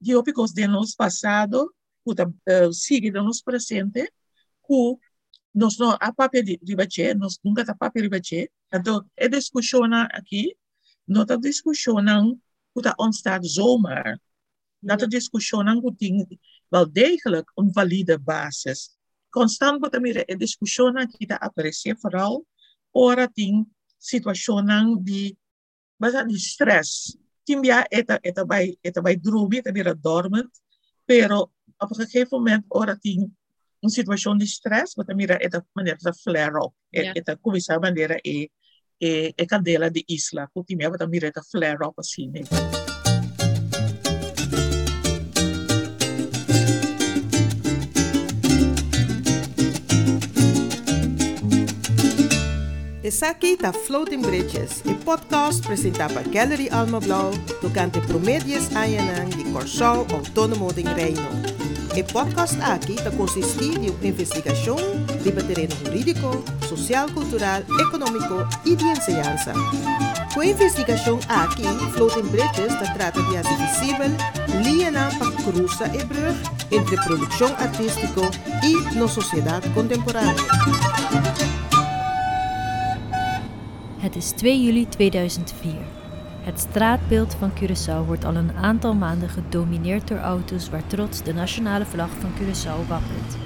diópicos de nos pasado, que uh, sigue de nos presente, que nós não há papel de ribache, nós nunca tá papel ribache. Então, é discussão aqui, não tá discussão que tá ontstaat zomaar. Dat de discussie que tem wel degelijk een valide basis. Constant wat er een discussie que está aparecer vooral ora tem situação de basta de stress. Kimbia, esta, esta, vai, esta vai dormir, esta era dormant, pero op een gegeven moment hoorde hij een situatie de stress, want mira, esta maneira flare op, yeah. esta começar a maneira e, e, e cadela de isla, porque mira, esta flare op, als né? Aqui está Floating Bridges, e podcast apresentado por Gallery Alma Blau, durante Promedias Ayanang de Corsol Autônomo de Reino. E podcast aqui está consistir de investigação de terreno jurídico, social, cultural, econômico e de ensinança. Com a investigação aqui, Floating Bridges trata de fazer visível linha para cruzar e brug entre produção artística e na sociedade contemporânea. Het is 2 juli 2004. Het straatbeeld van Curaçao wordt al een aantal maanden gedomineerd door auto's waar trots de nationale vlag van Curaçao wappert.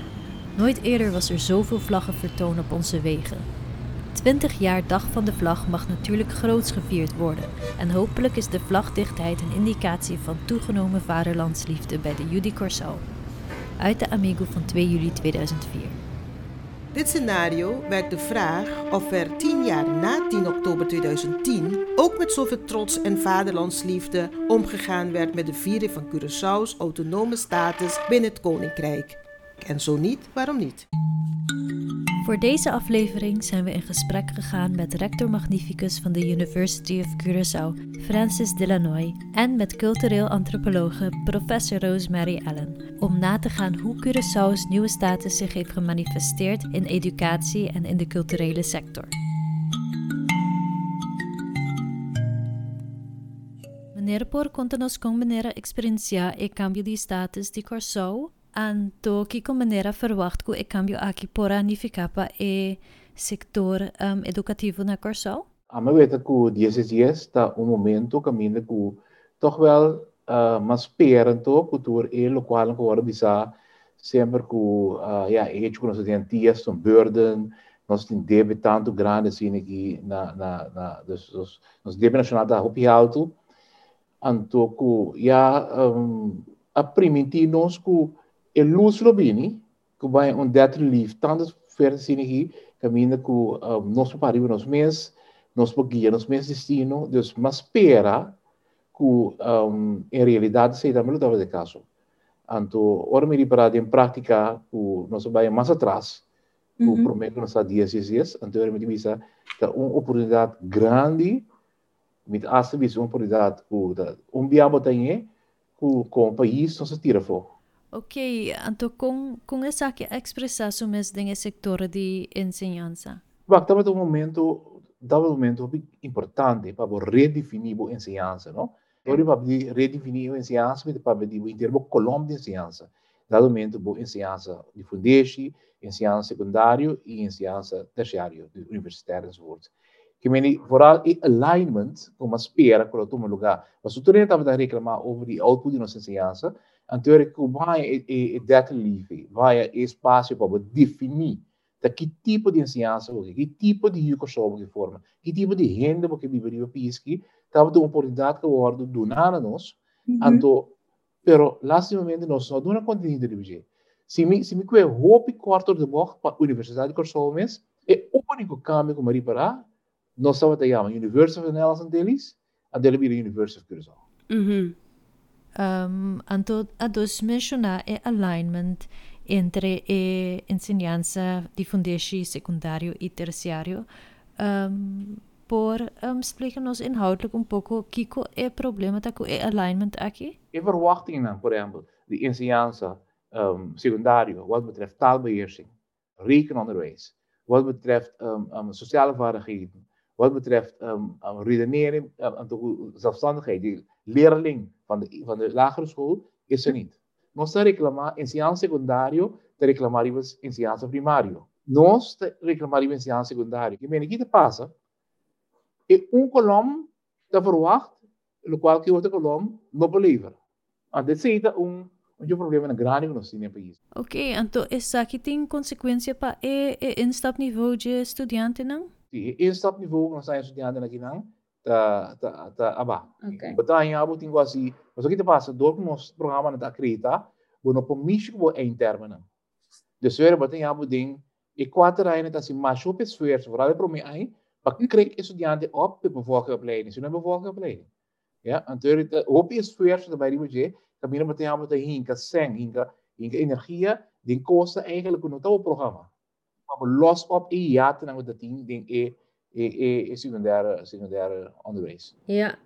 Nooit eerder was er zoveel vlaggen vertoond op onze wegen. 20 jaar Dag van de Vlag mag natuurlijk groots gevierd worden en hopelijk is de vlagdichtheid een indicatie van toegenomen vaderlandsliefde bij de Judy Corsau. Uit de Amigo van 2 juli 2004. Dit scenario werkt de vraag of er tien jaar na 10 oktober 2010 ook met zoveel trots en vaderlandsliefde omgegaan werd met de viering van Curaçao's autonome status binnen het Koninkrijk. En zo niet, waarom niet? Voor deze aflevering zijn we in gesprek gegaan met rector magnificus van de University of Curaçao, Francis Delanoy, en met cultureel antropologe professor Rosemary Allen, om na te gaan hoe Curaçao's nieuwe status zich heeft gemanifesteerd in educatie en in de culturele sector. Meneer Por, conta-nos como de status de Curaçao Anto que maneira verwacht que o cambio aqui para nificapa e sector um, educativo na Corsol? A ver que o DSS está um momento caminho que toch wel uh, mas perante cultura e local que agora diz sempre que uh, ja é que nós temos dias um burden nós temos débito tanto grande assim aqui na na na dos nos débito nacional da hopi alto anto que ja um, a primitir nós que e luz lobini que vai um death relief tantas feiras aqui caminha com uh, nosso pariu nos mês nos guia nos mês destino Deus mas espera que um, em realidade seja também o de caso então ora me para em prática o nosso vai mais atrás o uhum. prometo nos dias e dias então ora me visa uma oportunidade grande asa vis uma oportunidade que um biamo tem com o país não se tira fogo Ok, então com, com essa que expressar mes den sector de enseñanza? Bak, dat um momento, dat um momento importante para redefinir a enseñanza, não? Agora para redefinir a enseñanza, para em termos colombo de enseñanza. Dado momento, a enseñanza de fundeixe, enseñanza secundário e enseñanza terciário, universitário, enzovoort. Que meni vooral in alignment, como espera, quando toma lugar. Mas o tu estava a reclamar over die output de nossa enseñanza, Natuurlijk, vai é, é data livre, vai espaço para definir de que tipo de ensinança, que tipo de educação que forma, que tipo de renda que vive o país que estava uma oportunidade que o ordo donar a nós, uhum. então, pero lastimamente nós não damos conteúdo de viver. Se me se me que hope quarto de morte para a Universidade de Corsomes, é o único caminho que me para nós estamos a University of Nelson deles, a dele University of Curaçao. Uhum. Um, mencionar é alignment entre a ensinança de fundeixe secundário e terciário. Um, por um, explicar-nos inhoudelijk um pouco que é o problema com o alignment aqui? E verwachtingen, por exemplo, de ensinança um, secundário, wat betreft taalbeheersing, rekenonderwijs, wat betreft um, um, sociale vaardigheden, wat betreft um, redenering ehm, en um, zelfstandigheid. De leerling van de, van de lagere school is er niet. Nos reclama enseñanza secundario, te in enseñanza primario. Nos te in enseñanza secundario. Je mene, hier te pasa? En un colom te verwacht, lo cual que otro colom no believer. Antecita un Yo problema na grande no cine país. Ok, então essa aqui een consequência para e, e instap nível de studenten? In instapniveau nós estamos dat je dan tá tá tá aba batalha abo tinha quase mas Als que te passa do nosso programa não está acredita bueno por mim que vou em termo não de suerte ding e quatro op de bevolkingsopleiding. Ze hebben. Ja, en op is weer dat bij die budget, dat binnen we zeng, hinken, energie, die kosten eigenlijk een programma komen los op één jaar ten aan dat ding, ding e, e, e, secundaire, secundaire onderwijs. Ja.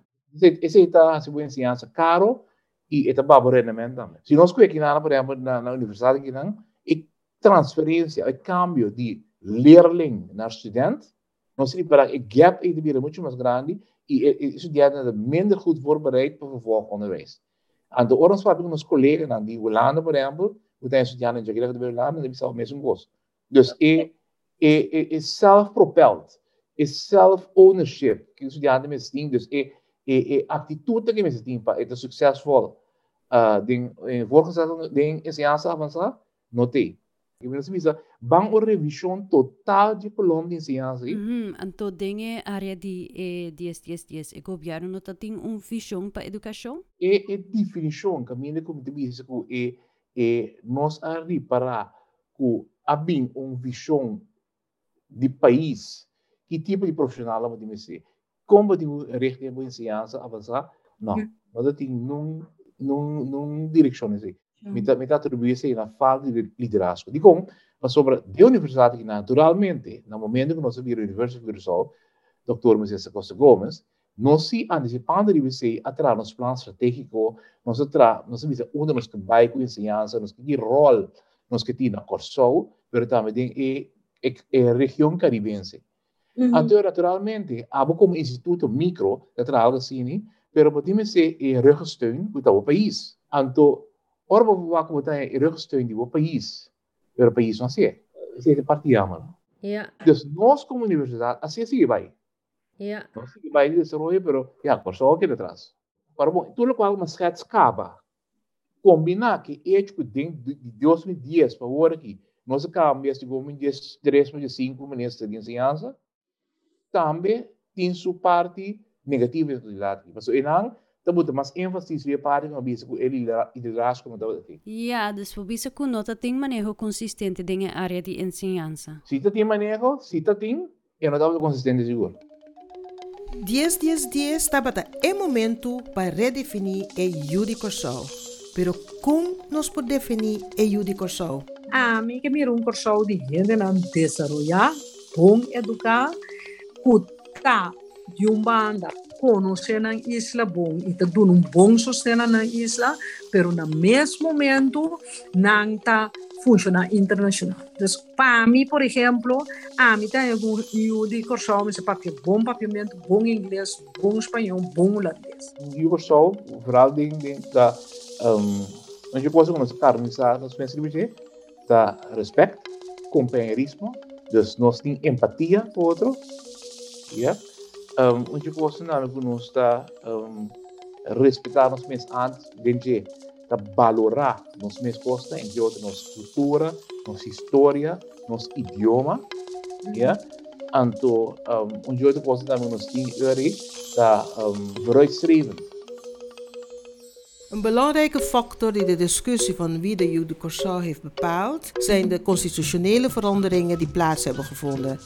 Is het daar, ze willen zien aan ze caro, e het eh, babo rendement dan. Se nós kwijt in aan, bijvoorbeeld naar de universiteit dan, ik transferentie, ik cambio die leerling naar student, nós niet para een gap in de bieden, moet je maar grandi, die studenten eh, eh, minder goed voorbereid voor vervolgonderwijs. Aan de oorlog van onze collega's, nou, die Hollanden bijvoorbeeld, we zijn studenten in de Hollanden, die zijn mensen goed. Dus é, é, é, é self-propelled is self-ownership que os estudantes têm, dus é, é, é atitude que eles têm para ser succesvol. Uh, den, in voorgestelde den enseñanza avançada, não tem. Eu penso que bang uma revisão total de Colômbia de enseñanza. Mm -hmm. Então, tem área de eh, 10, 10, 10. O governo não tem uma visão para a educação? É, é definição, que a minha te disse, que é, é nós arriba para que abrir uma visão de país que tipo de profissional vamos ser. Como de richting de enseñanza avançar? Não, nós tem num num num direção assim. Me tá me tá atribuir-se na falta de liderazgo. Digo, mas sobre a universidade que naturalmente, no momento que nós vimos a Universidade de Sul, Dr. Moisés Costa Gomes, nós se antecipando de você atrás nos planos estratégicos, nós atrás, nós vimos onde nós que vai com enseñança, nós que rol nós que tem na Corsol, mas também é é região caribense. Uhum. Então, naturalmente, há como instituto micro que trabalha assim, pero podemos ser e rugsteun para o país. Então, ora vamos ver como tem rugsteun do país, pero o país não sei. Isso é partilhamos. Yeah. Então, nós como universidade, assim assim vai. Yeah. Nós assim vai desenvolver, pero já, por só atrás. Agora, bom, tudo qual uma acaba. Combinar que é tipo dentro de 2010 para agora aqui, nós cambiamos de como de 3 para 5 ministros de ensinança, também tem sua parte negativa e positiva. Mas o não dan moet mas ênfase weer parte van bisa ele liderazgo como estava aqui. Dus voor bisa ku nota tem manejo consistente em área de enseñanza. Se tá tem manejo, se tá tem, não estava consistente seguro. 10 10 10 estava é momento para redefinir o judico sol. Pero como nós podemos definir o judico sol? Ah, mim que mira um corso de gente não desenvolver, bom educar, kuta de um banda conhecer na isla bom e tá dando um bom sustento na isla, pero no mesmo momento não está funcionando internacional. Então, para mim, por exemplo, a mim tem algum eu de corção, mas papel bom papiamento, bom inglês, bom espanhol, bom holandês. E o corção, o de da onde nós carnes nós pensamos que da respeito, companheirismo, nós temos empatia o outro, yeah? um, onde não nos está respeitar nos meus antes de tá valorar nos meus costas em outra nossa cultura, nossa história, nosso idioma, yeah? Anto, um, onde coisa também nos tem tá um, vooruitstrevend. Een belangrijke factor in de discussie van wie de Jude heeft bepaald, zijn de constitutionele veranderingen die plaats hebben gevonden.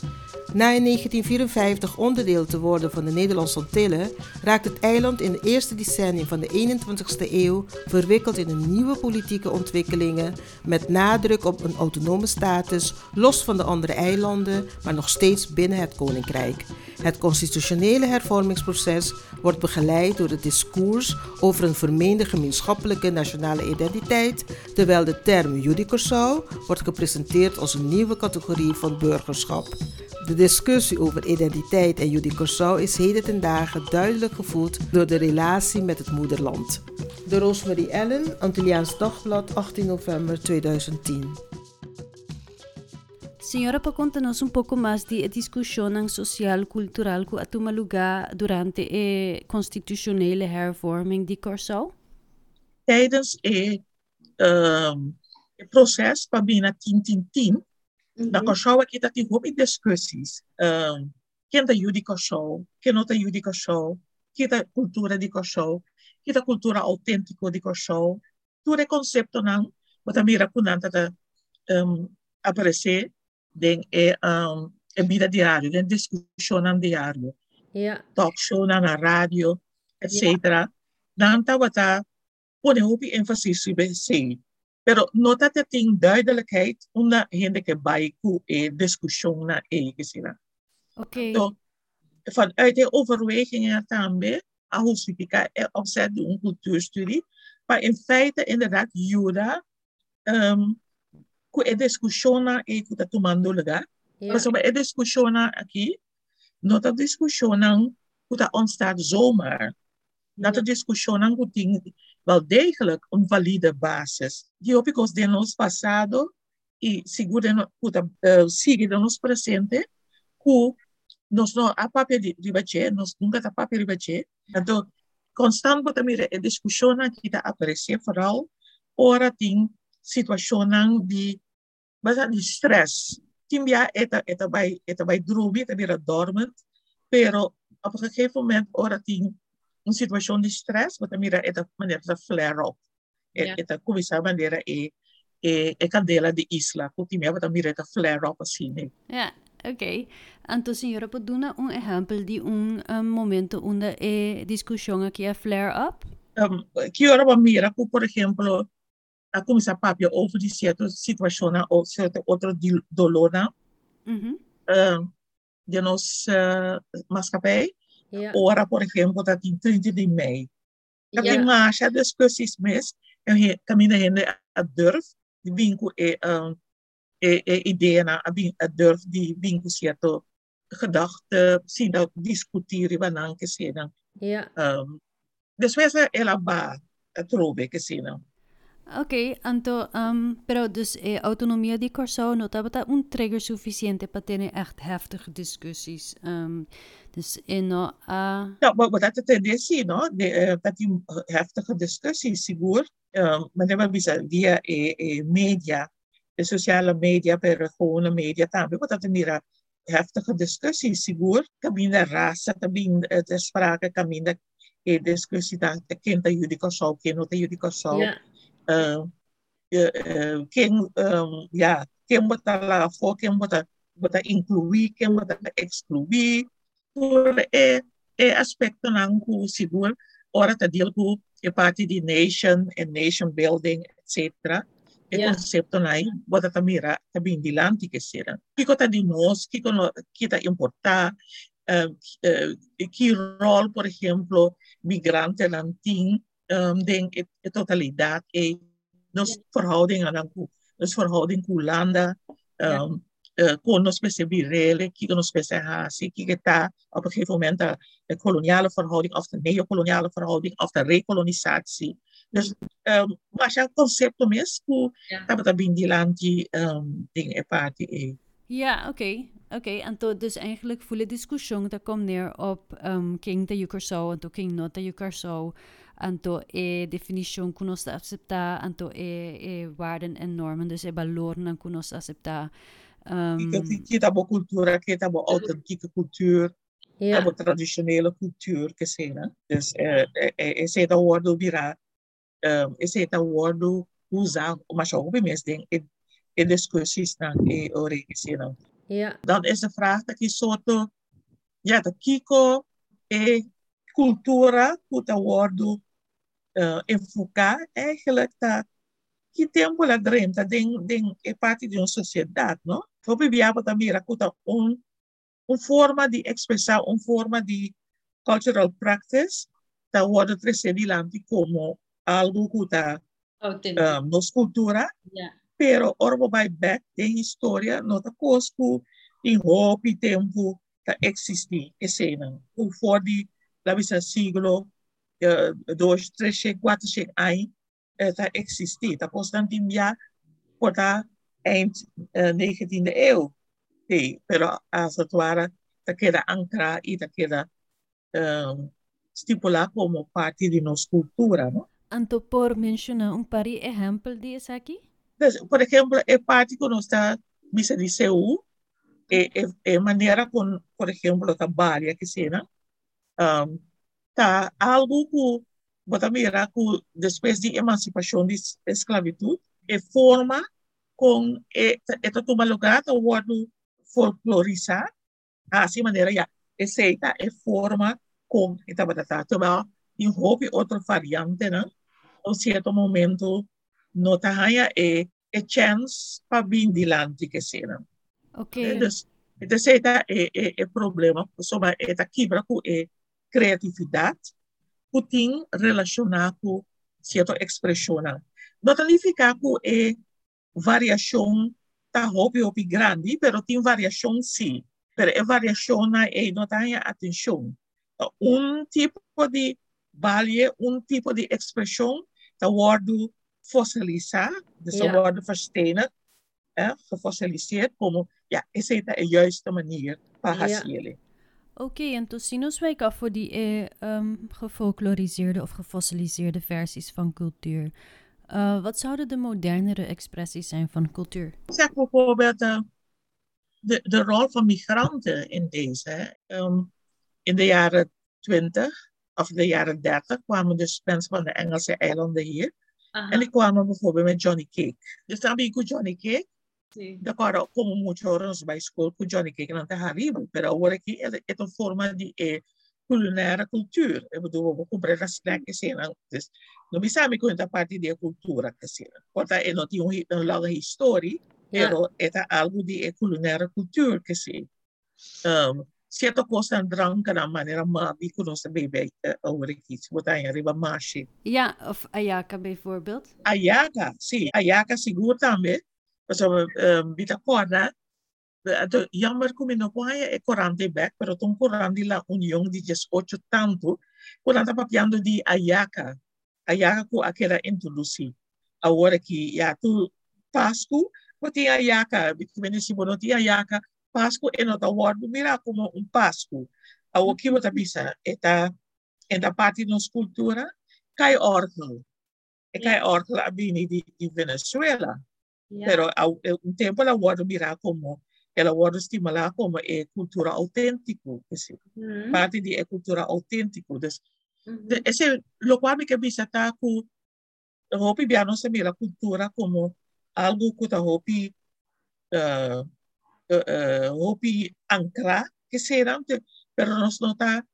Na in 1954 onderdeel te worden van de Nederlandse Antillen, raakt het eiland in het eerste decennium van de 21ste eeuw verwikkeld in een nieuwe politieke ontwikkelingen met nadruk op een autonome status, los van de andere eilanden, maar nog steeds binnen het koninkrijk. Het constitutionele hervormingsproces wordt begeleid door het discours over een vermeende gemeenschappelijke nationale identiteit, terwijl de term judicarsau wordt gepresenteerd als een nieuwe categorie van burgerschap. De discussie over identiteit en Judy Corso is heden ten dagen duidelijk gevoed door de relatie met het moederland. De Rosemary Ellen, Antilliaans Dagblad, 18 november 2010. Senhora, para um pouco mais de discussão social cultural que lugar durante a constitucionele hervorming de Corsau? Tijdens het um, proces para Bina Tintintin, mm -hmm. na Corsau aqui está tem houve discussões. Um, quem está Yudi Corsau, quem não está Yudi Corsau, quem está cultura de Corsau, quem está cultura autêntica de Corsau. Tudo é conceito não, mas também era kunanta um, aparecer den é um, é vida diária, den discussão diário. Yeah. Talk show na, rádio, etc. Yeah. Dan wata pone um ênfase sobre sim. Pero nota que tem duidelijkheid una gente que vai com e discussão na e que sina. Ok. Então, vanuit de overwegingen também, a justifica é e opzet de um cultuurstudie, maar in feite inderdaad Jura ehm, um, com e discussão na e com a tomando lugar. Yeah. Mas a e discussão aqui, nota discussão com a ontstaan zomaar. Dat de discussão com wel degelijk een valide basis. Die op de nos passado e segura uh, sigue de nos presente ku nos no a papel de ribache, nos nunca ta papel ribache. Então, constant wat mira e diskusiona kita aparecer vooral ora ting situationen die basta di stress. Timbia eta eta by eta by drubi eta weer dormant, pero op een gegeven moment ora ting een situatie di stress, wat mira eta maneira flare up. Yeah. Eta começar a maneira e e e candela de isla, porque me wat mira flare up assim? Ja, ok. Então, senhora, pode dar um exemplo de um, um momento onde a discussão aqui é flare up? Um, que hora mira, por exemplo, a começar papia over de certa situação ou certa outra dolor uhum. uh, de nos uh, maatschappij. Ja. Ora, por exemplo, dat in de mei. Dat ja. de marcha discussies mis. En he, camina hende a durf. De winkel e, um, e, e ideeën a, a durf. Die winkel siato gedachten zien dat discussiëren van dan. Ja. Um, dus wij zijn elabar. Het roebekken zien. Ok, Anto, um, pero dus eh, autonomía de Corso notaba un trigger suficiente para tener echt heftige discussies. Um, dus in. no, uh... Ja, wat wat dat is de tendentie, no? De, uh, dat die heftige discussies, zeker. Um, maar dan hebben via eh, eh, media, de sociale media, per gewone media, también, maar dat is heftige discussies, zeker. Camina raza, también de sprake, camina e eh, discussie dan de kind dat jullie kan zo, kind jullie. Yeah. quién, ya, quién vota la for, quién vota, vota incluir, quién vota excluir, por eh, eh, aspecto nangu sigul, ora te deal ku e parte de nation and nation building, etc. E yeah. concepto nai, bota ta mira, ta bindilanti che sera. Kiko ta di nos, kiko no, kita importa, uh, uh, ki rol, por ejemplo, migrante lantin, um, denk ik, de totaliteit is. Dus verhoudingen dan koe. Dus verhouding koelanda. Um, ehm, uh, eh, kon ons best birelen, kieken ons best hazen, kieken daar op een gegeven moment eh, de, koloniale verhouding of de neocoloniale verhouding of de recolonisatie. Dus um, als het concept om is, hoe hebben dat in die land die um, Ja, oké. Oké, en dus eigenlijk voelen discussie, dat komt neer op um, King de yukarso en toen King Not de Anto e definition kunos accepta, anto e, e waarden en normen, dus e balorn en kunos accepta. Um, kita bo cultura, kita bo authentieke cultuur, yeah. kita bo traditionele cultuur, kesena. Dus eh, eh, ese wordo bira, um, ta wordo usa maar zo ook mensen ding in, in discussies dan, in oren, Ja. Dan is de vraag dat je soort, ja, dat kiko, e cultura puta word uh, enfocar eigenlijk dat que tempo la drenta den den é parte de uma sociedade, não? Então viviava também era um um forma de expressar, uma forma de cultural practice, da word trascendilante como algo kuta authentic. um, nos cultura, ja, pero orbo by back de história nota cosco em roupa e tempo que existe esse ano. O for de la visa siglo uh, dois, três, quatro, anos está existir. Está constante já por tá eind uh, 19e eeuw. Sí, pero as atuara ta queda ancra e ta queda um, estipulada como parte de nossa cultura, não? Anto por mencionar um par de exemplos disso aqui? Por exemplo, é parte que nós está de CEU, é, é, é maneira com, por exemplo, trabalha que cena, um, tá algo que bota mira que depois de emancipação de esclavitud, é forma com é, é toma lugar o word folclorizar, assim maneira já receita é forma com esta batata, em houve outra variante, né? Em certo momento, não tá é é chance para vir dilante que seja. Ok. Então, então esta é, é, é problema, sobre esta quebra com é criatividade, que tem relacionado com certa expressão. Não significa que é variação tá hobby hobby grande, pero tem variação sim. Pero é variação e não tem atenção. Um tipo de vale, um tipo de expressão, tá word fossilizar, dus yeah. worden verstenen, eh, gefossiliseerd, como, ja, essa é a juiste manier para yeah. Oké, okay, en toen zien wij af voor die eh, um, gefolkloriseerde of gefossiliseerde versies van cultuur. Uh, wat zouden de modernere expressies zijn van cultuur? Zeg bijvoorbeeld uh, de, de rol van migranten in deze. Um, in de jaren 20 of de jaren 30 kwamen dus mensen van de Engelse eilanden hier. En ik kwam bijvoorbeeld met Johnny Cake. Dus dan ben ik Johnny Cake. Sí. De acuerdo, como muchos horas bij school con Johnny Cake não está arriba, pero ahora aqui é, é uma forma de é, culinária cultura. Eu vou, vou comprar a snack que se não, não me sabe quanta parte da cultura que se. Porque é não tem uma longa história, pero é algo de é, culinária cultura que se. Um, certa coisa drank na maneira mabi que nós bebê over aqui, se botar em arriba machi. Ja, of ayaka bijvoorbeeld. Ayaka, sim. Ayaka seguro também. Mas um, bita corda, jammer que não põe é corante back, pero tom corante la união de 18 tanto, quando está papiando de ayaka, ayaka que aquela introduzir. Agora que já tu Páscoa, porque ayaka, que vem se não tinha ayaka, Pasco é nota word mira como um Pasco. A o que você pensa, está em da parte da cultura, cai órgão. E cai órgão a bini de, de Venezuela. Yeah. Pero ao um tempo ela word mira como ela word estimular como é cultura autêntico, assim. Mm -hmm. Parte de é cultura autêntico. Des, mm -hmm. de, esse lo qual me que bisa tá com hopi biano se mira cultura como algo que tá hopi uh, hopi ancla que serão pero nos nota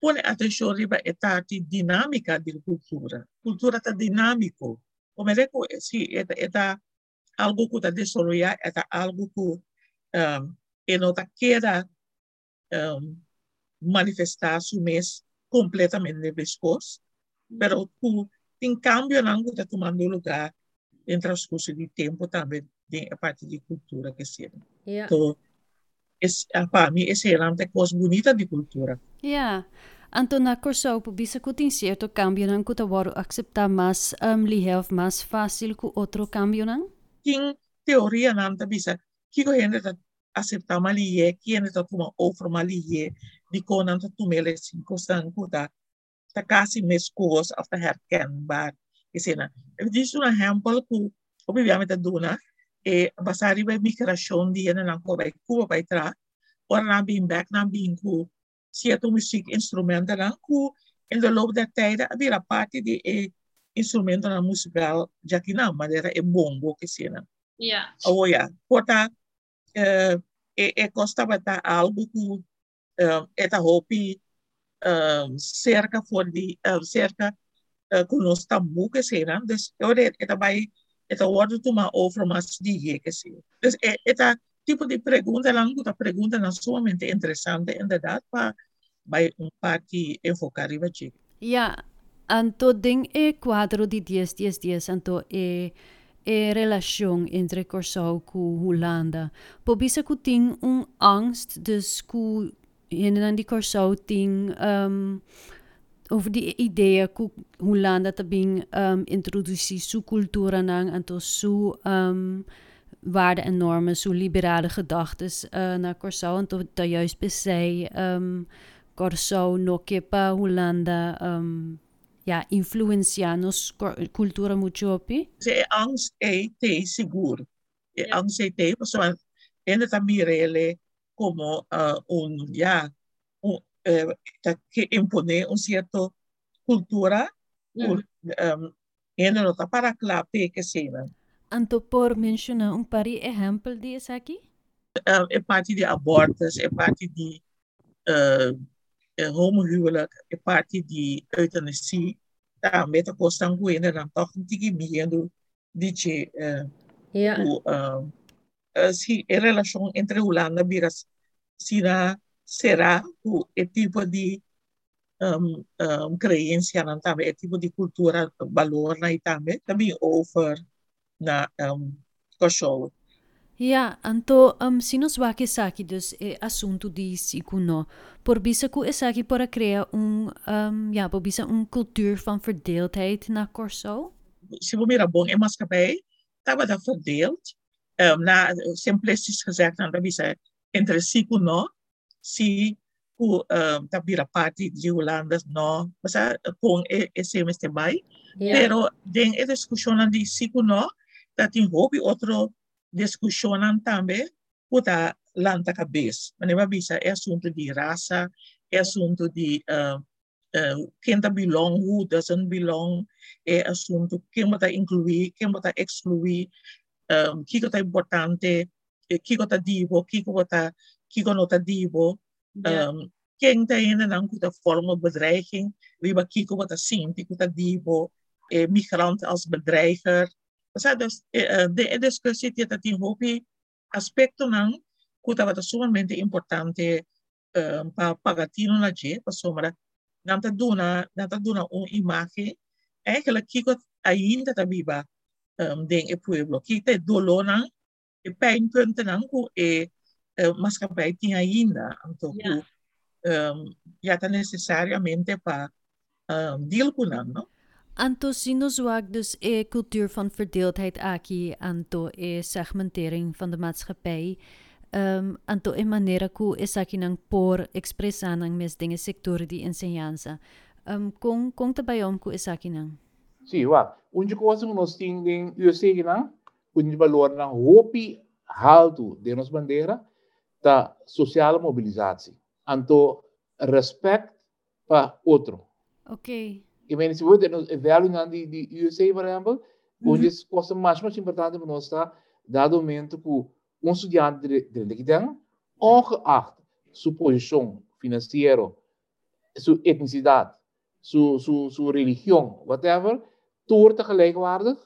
pone atenção riba etati dinâmica da cultura cultura está dinâmico como é que se eta eta algo que está desarrollar eta algo que um, e não está queda um, manifestar su mês completamente pescoço pero tu tem cambio não está tomando lugar em transcurso de tempo também de, a parte de cultura que seja. Yeah. Então, esse, para mim, esse é uma coisa bonita de cultura. Yeah. Anto na corso po bisa ko tin cierto cambio nan ko tawaro acceptar mas um, lihev mas fácil ko outro cambio nan? King teoria nan ta bisa kiko hende ta acceptar malie, ki hende ta tuma offer malie, di ko nan ta tumele cinco san ko ta ta kasi mes of ta herkenbaar. Isina. Dit is een exempel ku obviamente duna e basari ba migração dia na ko ba ku ba tra ora na bin back na bin ku certo muziek instrumenten na ku in de loop der tijden de e instrumento na musical já que não maneira é bongo que se não yeah oh ja porta eh e e costa bata algo ku uh, eta hopi uh, cerca for di uh, cerca uh, ku nos tabu que se não dus ora eta vai eta wordt uma over mas die que se dus eta tipo de pergunta lá uma pergunta não somente interessante inderdaad para bij um party enfocar riba chico Ja, anto ding e quadro di 10 10 10 anto e a relação entre Corsau e Holanda. Pobisa que tem um angst, dus que en die Corsau tem um, over die ideia que Holanda também um, introduzir sua cultura nang. En to sua um, waarden en normen, sua liberale gedachten uh, naar Corsau en to dat juist besij um, Corsau no kepa Holanda um, ja, influencianos cultura mucho opi? Se angst e te seguro. E angst e te, so ene tamirele como uh, un, ja, un, uh, que impone un cierto cultura, mm. un, um, ene no ta para clape que sena. Anto por mencionar un pari exemplo disso aqui? Uh, é parte de abortos, é parte de uh, homohuwelijk, é parte de eutanasie. Daarmee te kosten hoe en dan toch een tiki miendo dice Ja. o uh, si a relação entre Holanda e Sina será o é tipo de um, um, crença não também é tipo de cultura valor na também também over na um, cachorro ja, anto um, si nos wake saki dus e assunto de Sikuno. Porbisa ku esaki para crea um, um ja, porbisa um cultuur van verdeeldheid na Corso. Si we meer een bon e maatschappij, dat we dat verdeeld. Um, na, simplistisch gezegd, dan dat bisa entre Sikuno, si ku um, dat bira party di Hollanders no, basa pong e, e se bai. Yeah. Pero den e discussione di Sikuno, dat in hobi otro discussão também, puta lanta cabeça. Mas não bisa é assunto de raça, é assunto de uh, uh, quem tá belong, who doesn't belong, é assunto quem vai incluir, quem vai excluir, um, que que tá importante, eh, que que tá divo, que que tá que que não tá divo. Um, quem tá indo não tá forma bedreiging, riba que que tá sinti, que tá divo, eh, migrant als bedreiger. Sa dus eh, de discussie die dat in hopi aspecto nang kuta wat sumamente importante um, pa pagatino na je pa somra duna nanta duna un imagen eigenlijk kiko ainda ta viva um, den e pueblo. Kita dolo nang e pijnpunten nang ku e uh, maatschappij tinha ainda um, ja ta necessariamente pa um, deal ku no Anto sinos dus e cultuur van verdeeldheid aki, anto e segmentering van de maatschappij. Um, anto e manera ku e ng por expresanang mes dinge sector di enseñanza. Um, ehm, kung kung tabayom ku e ng? Si wa, unju ko asung nos ting ding USA nang unju valor hopi haltu de nos bandera ta social mobilizatie. Anto respect pa otro. Okay. Ik meen, se você nos evaluando de, de USA, por exemplo, onde as coisas mais mais importantes para nós está dado momento que um estudante de, de ongeacht sua posição financeira, sua etnicidade, sua, sua, sua religião, whatever, toort gelijkwaardig.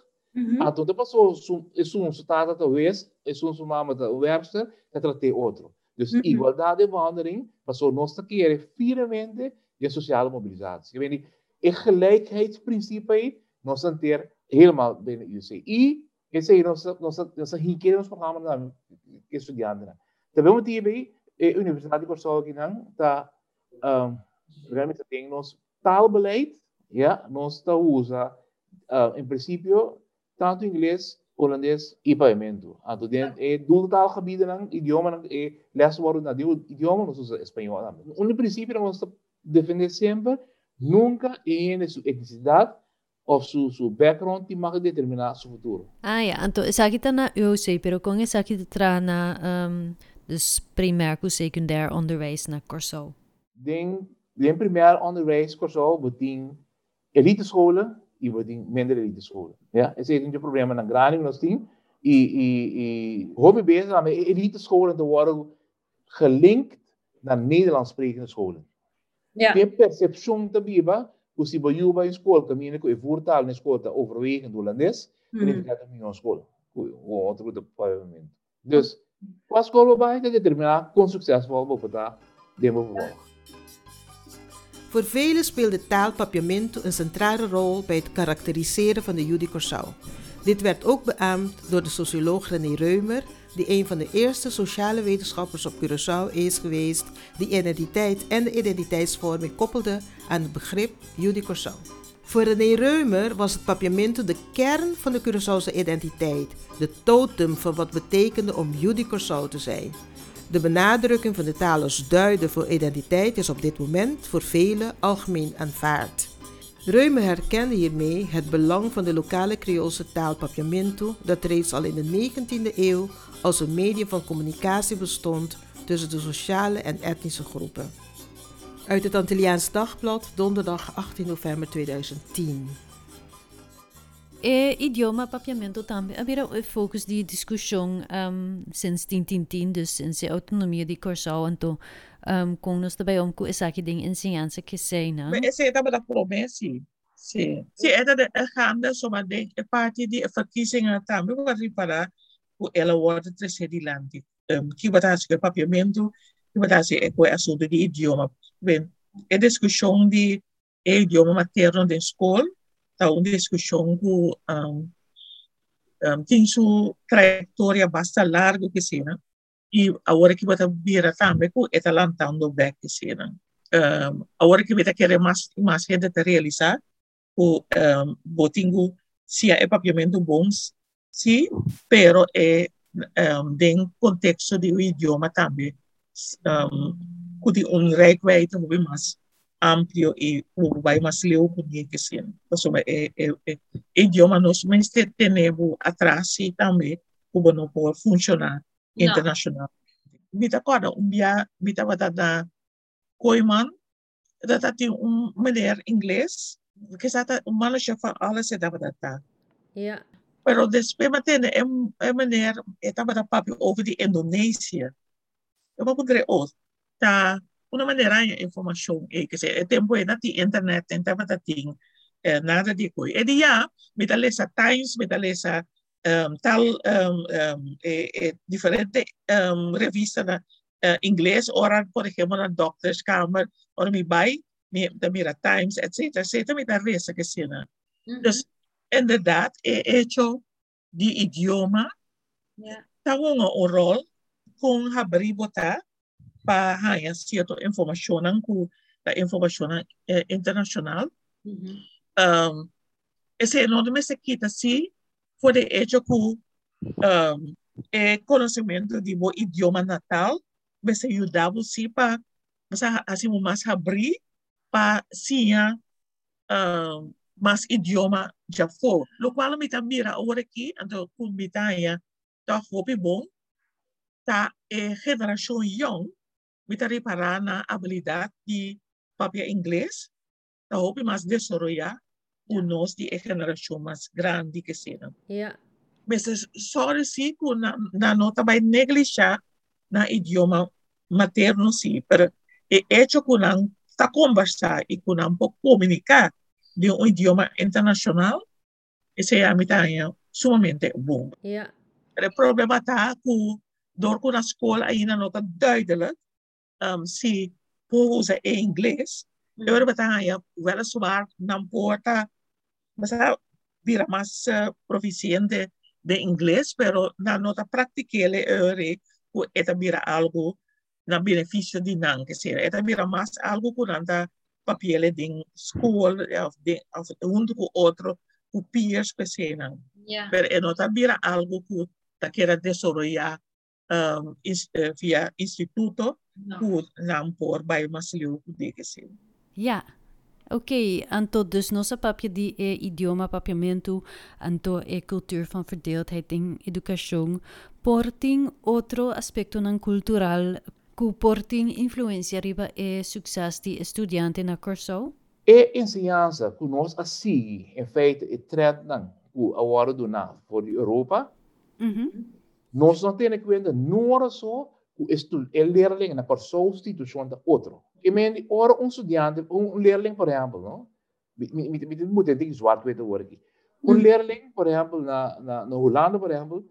En toen de persoon is zo'n staat te wees, is zo'n mama te werkster, dat er te outro. Dus Mhm. igualdade de behandeling, maar zo nog te keren firmemente de sociale mobilisatie. het gelijkheidsprincipe nog een keer helemaal UC. E esse nossa nossa nossa riqueza nos programas da que estudando universidade de que realmente usa em princípio tanto inglês holandês e pavimento. É do tal idioma é lesbaro na do idioma nós usa espanhol nunca em sua etnicidade ou sua su background que mag determinar seu futuro. Ah ja, anto isaki ta na UOC, pero kung isaki tra na um, dus primair ku secundair onderwijs na Corso. Den den primair onderwijs corso beting elite scholen e beting minder elite scholen. Ja, esse é um problema na grande nós tem e e e hobby bezig aan elite scholen te worden gelinkt naar Nederlands sprekende scholen. Ja. Die perceptie te biba, usi bo yuba in school, kan ko e voertaal in school te overwegend Hollands, en ik gaat niet in school. O de pavimento. Dus, qua school bij te determineren kon succesvol bovendien de vervolg. Voor velen speelde taal Papiamento een centrale rol bij het karakteriseren van de Judy Dit werd ook beaamd door de socioloog René Reumer die een van de eerste sociale wetenschappers op Curaçao is geweest die identiteit en de identiteitsvorming koppelde aan het begrip Judy. Voor René Reumer was het papiamento de kern van de Curaçaose identiteit, de totem van wat betekende om Judy te zijn. De benadrukking van de taal als duiden voor identiteit is op dit moment voor velen algemeen aanvaard. Reumer herkende hiermee het belang van de lokale Creoolse taal papiamento, dat reeds al in de 19e eeuw als een medium van communicatie bestond tussen de sociale en etnische groepen. Uit het Antilliaans Dagblad, donderdag 18 november 2010. E idioma papiamento também havia focus de discussão um, sinds 1910, dus sinds de autonomia de Curaçao, então um, com nós também om com essa que tem ensinança que sei, não? Mas esse é também da promessa, sim. Sim, é da agenda, de é parte de verkiezingen também, para reparar o ela wordt trascendilante. Um, que vai ter papiamento, que vai ter o assunto de idioma. Bem, é discussão de idioma materno da escola, tá uma discussão com um, um, tem sua trajetória bastante larga que seja, e agora que vai vir também com está lançando back seja. Um, agora que vai querer mais mais gente te realizar, o um, botingo se é papiamento bons, sim, pero é um, dentro contexto do idioma também. Um, kuti un rijkwijde hoe mas amplio e hoe vai mas leu kunie que sim. Então, é, é, é, idioma nós mas tenemos atrás também como não pode funcionar internacional. Bita kora um dia bita bata da koiman dat tinha um mulher inglês que zata um malo chefa alles é da bata. Ja. Pero después matene é é mulher é tava da papi over de Indonésia. Eu vou poder outro ta una manera information e che se tempo e nati internet en tava tating eh, nada di cui e di ja mit lesa times mit lesa um, tal um, um, e, e differente um, revista na uh, inglés ora por ejemplo na doctors kamer mi bai mi da mira times da sia mm -hmm. dus inderdaad e hecho di idioma yeah. nga un rol kung habri bota para ganhar certa informação com a informação eh, internacional. Uhum. Um, esse enorme se quita de hecho com um, é conhecimento de o idioma natal, mas ajudar você para assim mais abrir para sim um, mais idioma já for. Lo qual me tá mira agora aqui, então com me tá tá hope bom, tá é geração young Mita reparar na habilidade de papel inglês, da hope mais desarrollar o nós de geração mais grande que seja. Yeah. Mas só assim que na, na nota vai negligenciar na idioma materno sim, pero é hecho que não está conversar e que não pode comunicar de um idioma internacional, esse é a mitad sumamente bom. Yeah. O problema está que door na escola ainda não está duidelijk um, si usa em inglês, eu era bataya weliswaar não porta, mas vira mais uh, proficiente de inglês, pero na nota prática ele ere o eta vira algo na benefício de não, que seja, eta vira mais algo que anda papel de school, of de of junto com outro, com peers que seja. Yeah. Pero nota vira algo que ta queira desenvolver um, is, uh, via instituto hoe lang por bij Masleu de que Ja. Oké, anto dus nossa papia de e idioma papiamento, anto e cultuur van verdeeldheid in educação, porting outro aspecto nan cultural, ku porting influência riba e succes de estudiante na Curaçao? E ensinança que nós assim, em feito, e nan, ku agora do na, for Europa, -hmm. nós não temos que ver, não só o estu el leerling na por substituição da outro. Men ora um um leerling, por exemplo, não? Me me me muito digo zwart weet hoor aqui. Um leerling, por exemplo, na na na Holanda, por exemplo,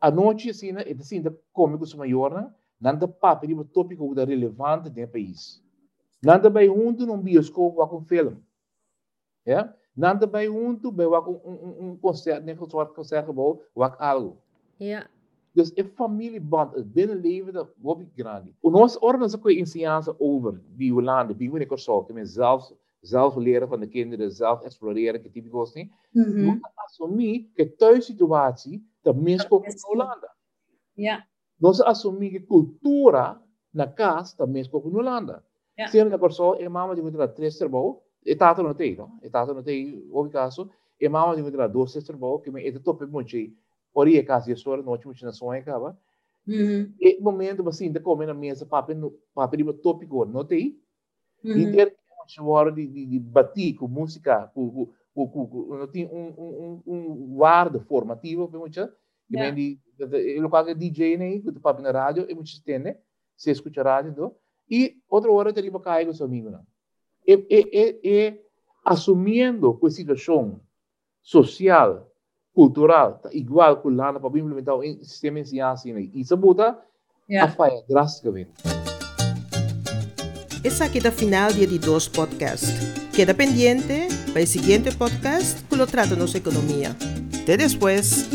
a noite assim, né, é assim da cômicos maior, né? Nanda papo de um tópico da relevante do país. Nanda vai junto num bioscopo com um filme. É? Nada bij junto, bij wat um, um, um concert, net zoals wat concert gebouw, wat algo. Ja. Dus in familieband, het binnenleven, dat wobby grandi. Ons orde is ook een Insiaanse over, die we landen, die we niet zelf, zelf leren van de kinderen, zelf exploreren, die typisch niet. Mhm. Maar als voor mij de thuissituatie, dat mensen in Hollanda. Ja. Dus als voor mij de cultuur na kaas, dat mensen in Hollanda. Sim, na persoon, e mama de mutra três terbo, e tata no tei, no? E tata no tei, ouvi caso, e mama die moet de mutra dois terbo, que me, top, ik moet monte, é caso de história, não tinha na sonha acaba. Mhm. E momento assim, de comer na mesa, papi no papi de tópico, não tem. E que hora de de, de bater com música, com com com, não tem um um um um guarda formativo, bem muito. Que Ja. men die, eu coloco DJ né, que tu papi na rádio, e muito estende, se escuta rádio, do. E outra hora teria que cair com seu amigo, não. E, e, e, e assumindo a situação social, cultural, igual que lá para implementar o sistema de ensino, né. Isso muda a Ja. falha drasticamente. Essa aqui é a final dia de dois podcast. Queda pendiente para o seguinte podcast que lo trata nossa economia. Até depois.